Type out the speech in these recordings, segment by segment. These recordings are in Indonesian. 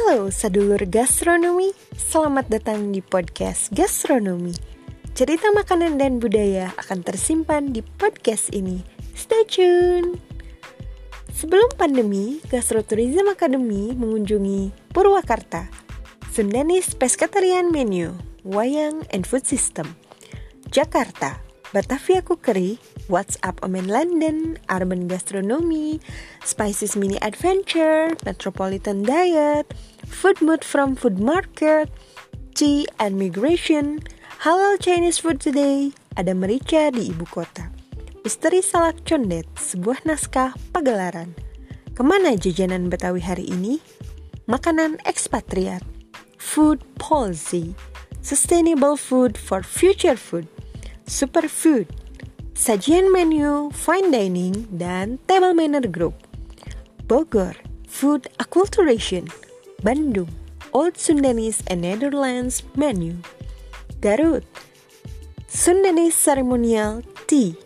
Halo sadulur gastronomi, selamat datang di podcast gastronomi. Cerita makanan dan budaya akan tersimpan di podcast ini. Stay tune. Sebelum pandemi, Gastrotourism Academy mengunjungi Purwakarta, Sundanis Pescatarian Menu, Wayang and Food System, Jakarta, Batavia Cookery, WhatsApp Omen London, Urban Gastronomy, Spices Mini Adventure, Metropolitan Diet, Food Mood from Food Market, Tea and Migration, Halal Chinese Food Today, ada merica di ibu kota. Misteri Salak Condet, sebuah naskah pagelaran. Ke mana jajanan Betawi hari ini? Makanan ekspatriat, food policy, sustainable food for future food, superfood, sajian menu, fine dining, dan table manner group. Bogor, food acculturation. Bandung, Old Sundanese and Netherlands menu. Garut, Sundanese ceremonial tea.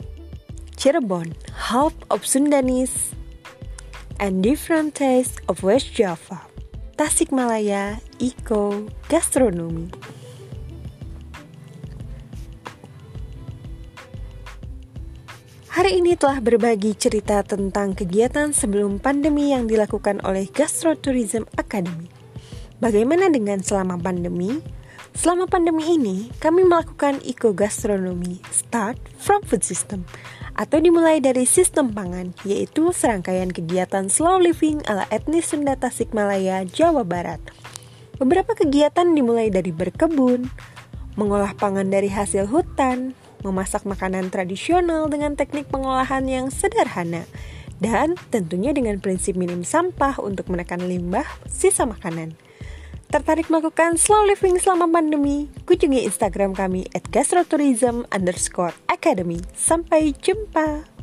Cirebon, half of Sundanese and different taste of West Java. Tasikmalaya, eco gastronomy. Hari ini telah berbagi cerita tentang kegiatan sebelum pandemi yang dilakukan oleh Gastrotourism Academy. Bagaimana dengan selama pandemi? Selama pandemi ini, kami melakukan eco gastronomi start from food system atau dimulai dari sistem pangan, yaitu serangkaian kegiatan slow living ala etnis Sunda Tasikmalaya, Jawa Barat. Beberapa kegiatan dimulai dari berkebun, mengolah pangan dari hasil hutan, memasak makanan tradisional dengan teknik pengolahan yang sederhana, dan tentunya dengan prinsip minim sampah untuk menekan limbah sisa makanan. Tertarik melakukan slow living selama pandemi? Kunjungi Instagram kami at gastrotourism underscore academy. Sampai jumpa!